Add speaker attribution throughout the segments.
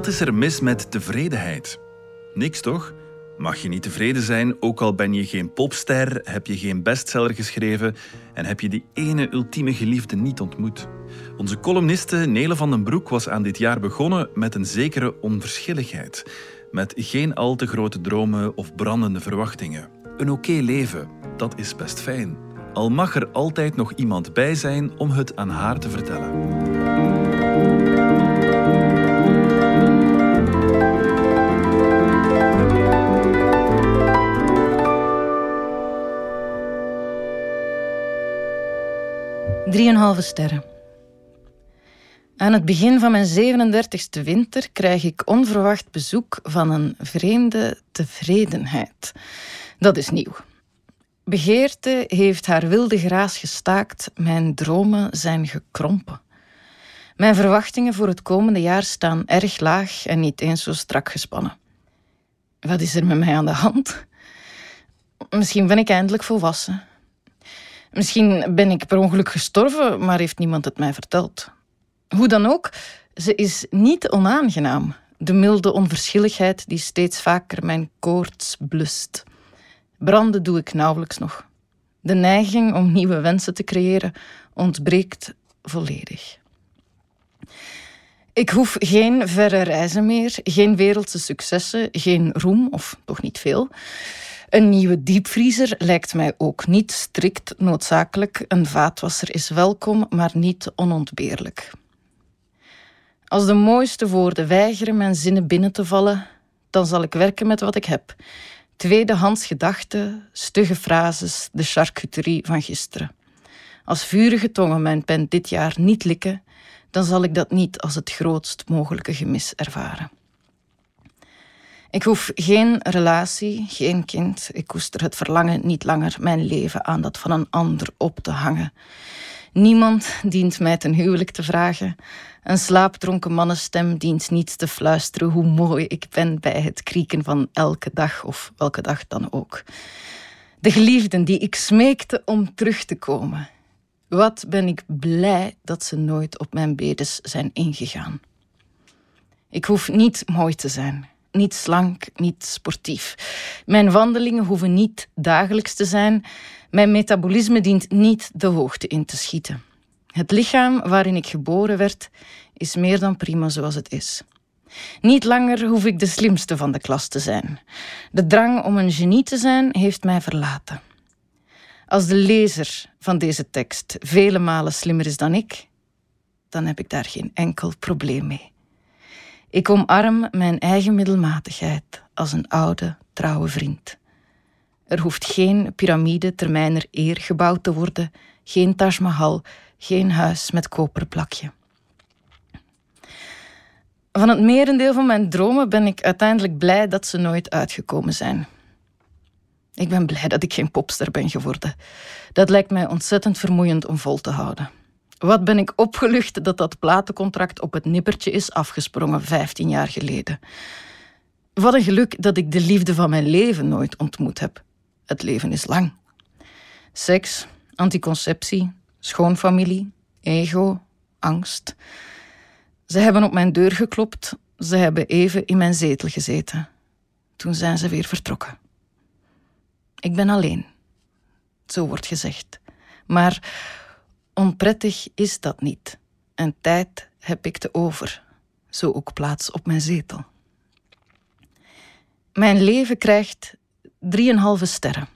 Speaker 1: Wat is er mis met tevredenheid? Niks toch? Mag je niet tevreden zijn, ook al ben je geen popster, heb je geen bestseller geschreven en heb je die ene ultieme geliefde niet ontmoet? Onze columniste Nele van den Broek was aan dit jaar begonnen met een zekere onverschilligheid. Met geen al te grote dromen of brandende verwachtingen. Een oké leven, dat is best fijn. Al mag er altijd nog iemand bij zijn om het aan haar te vertellen.
Speaker 2: 3,5 sterren. Aan het begin van mijn 37e winter krijg ik onverwacht bezoek van een vreemde tevredenheid. Dat is nieuw. Begeerte heeft haar wilde graas gestaakt, mijn dromen zijn gekrompen. Mijn verwachtingen voor het komende jaar staan erg laag en niet eens zo strak gespannen. Wat is er met mij aan de hand? Misschien ben ik eindelijk volwassen. Misschien ben ik per ongeluk gestorven, maar heeft niemand het mij verteld. Hoe dan ook, ze is niet onaangenaam. De milde onverschilligheid die steeds vaker mijn koorts blust. Branden doe ik nauwelijks nog. De neiging om nieuwe wensen te creëren ontbreekt volledig. Ik hoef geen verre reizen meer, geen wereldse successen, geen roem, of toch niet veel. Een nieuwe diepvriezer lijkt mij ook niet strikt noodzakelijk. Een vaatwasser is welkom, maar niet onontbeerlijk. Als de mooiste woorden weigeren mijn zinnen binnen te vallen, dan zal ik werken met wat ik heb. Tweedehands gedachten, stugge frases, de charcuterie van gisteren. Als vurige tongen mijn pen dit jaar niet likken, dan zal ik dat niet als het grootst mogelijke gemis ervaren. Ik hoef geen relatie, geen kind. Ik koester het verlangen niet langer mijn leven aan dat van een ander op te hangen. Niemand dient mij ten huwelijk te vragen. Een slaapdronken mannenstem dient niet te fluisteren hoe mooi ik ben bij het krieken van elke dag of welke dag dan ook. De geliefden die ik smeekte om terug te komen. Wat ben ik blij dat ze nooit op mijn bedes zijn ingegaan. Ik hoef niet mooi te zijn niet slank, niet sportief. Mijn wandelingen hoeven niet dagelijks te zijn. Mijn metabolisme dient niet de hoogte in te schieten. Het lichaam waarin ik geboren werd is meer dan prima zoals het is. Niet langer hoef ik de slimste van de klas te zijn. De drang om een genie te zijn heeft mij verlaten. Als de lezer van deze tekst vele malen slimmer is dan ik, dan heb ik daar geen enkel probleem mee. Ik omarm mijn eigen middelmatigheid als een oude, trouwe vriend. Er hoeft geen piramide ter mijner eer gebouwd te worden, geen Taj Mahal, geen huis met koperplakje. Van het merendeel van mijn dromen ben ik uiteindelijk blij dat ze nooit uitgekomen zijn. Ik ben blij dat ik geen popster ben geworden. Dat lijkt mij ontzettend vermoeiend om vol te houden. Wat ben ik opgelucht dat dat platencontract op het nippertje is afgesprongen 15 jaar geleden. Wat een geluk dat ik de liefde van mijn leven nooit ontmoet heb. Het leven is lang. Seks, anticonceptie, schoonfamilie, ego, angst. Ze hebben op mijn deur geklopt. Ze hebben even in mijn zetel gezeten. Toen zijn ze weer vertrokken. Ik ben alleen. Zo wordt gezegd. Maar Onprettig is dat niet. En tijd heb ik te over. Zo ook plaats op mijn zetel. Mijn leven krijgt 3,5 sterren.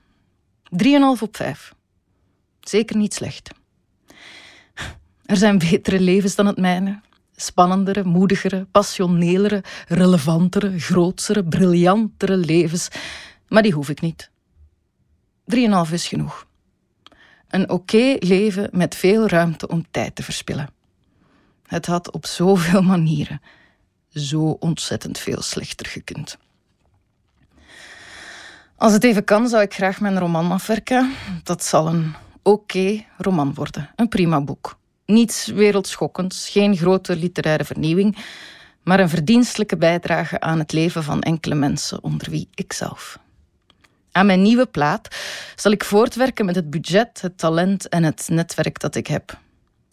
Speaker 2: 3,5 op 5. Zeker niet slecht. Er zijn betere levens dan het mijne. Spannendere, moedigere, passionelere, relevantere, grootsere, briljantere levens. Maar die hoef ik niet. 3,5 is genoeg. Een oké leven met veel ruimte om tijd te verspillen. Het had op zoveel manieren zo ontzettend veel slechter gekund. Als het even kan, zou ik graag mijn roman afwerken. Dat zal een oké roman worden. Een prima boek. Niets wereldschokkends, geen grote literaire vernieuwing, maar een verdienstelijke bijdrage aan het leven van enkele mensen, onder wie ikzelf. Aan mijn nieuwe plaat zal ik voortwerken met het budget, het talent en het netwerk dat ik heb.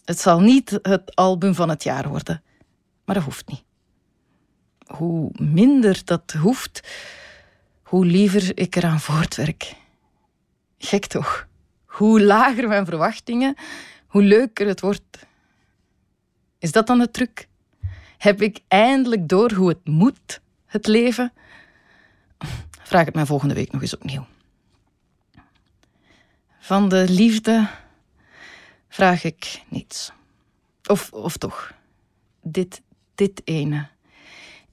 Speaker 2: Het zal niet het album van het jaar worden, maar dat hoeft niet. hoe minder dat hoeft, hoe liever ik eraan voortwerk. Gek toch? Hoe lager mijn verwachtingen, hoe leuker het wordt. Is dat dan de truc? Heb ik eindelijk door hoe het moet, het leven? Vraag het mij volgende week nog eens opnieuw. Van de liefde vraag ik niets. Of, of toch, dit, dit ene.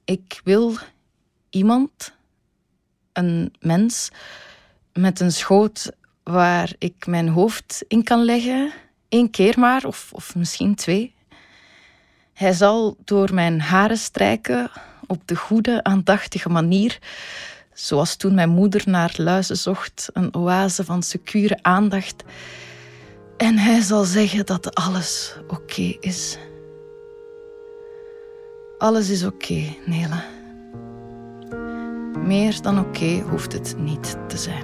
Speaker 2: Ik wil iemand, een mens, met een schoot waar ik mijn hoofd in kan leggen, één keer maar, of, of misschien twee. Hij zal door mijn haren strijken op de goede, aandachtige manier, zoals toen mijn moeder naar luizen zocht, een oase van secure aandacht. En hij zal zeggen dat alles oké is. Alles is oké, okay. Meer dan oké hoeft het niet te zijn.